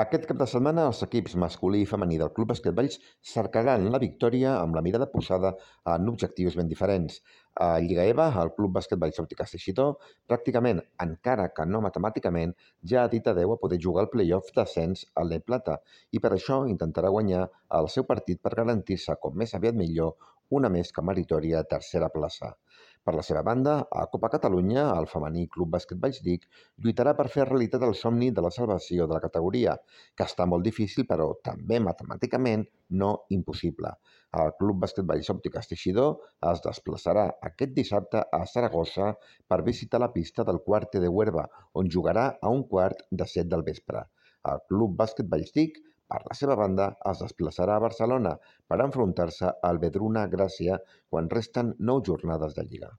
Aquest cap de setmana els equips masculí i femení del Club Bàsquet Valls cercaran la victòria amb la mirada posada en objectius ben diferents. A Lliga EVA, el Club Bàsquet Valls Òptiques Teixidor, pràcticament, encara que no matemàticament, ja ha dit adeu a poder jugar el play-off d'ascens a l'E Plata i per això intentarà guanyar el seu partit per garantir-se, com més aviat millor, una més que meritòria tercera plaça. Per la seva banda, a Copa Catalunya, el femení Club Bàsquet Vallsdic lluitarà per fer realitat el somni de la salvació de la categoria, que està molt difícil però també matemàticament no impossible. El Club Bàsquet Valls Òptiques Teixidor es desplaçarà aquest dissabte a Saragossa per visitar la pista del Quarte de Huerva, on jugarà a un quart de set del vespre. El Club Bàsquet Vallsdic per la seva banda, es desplaçarà a Barcelona per enfrontar-se al Vedruna Gràcia quan resten nou jornades de Lliga.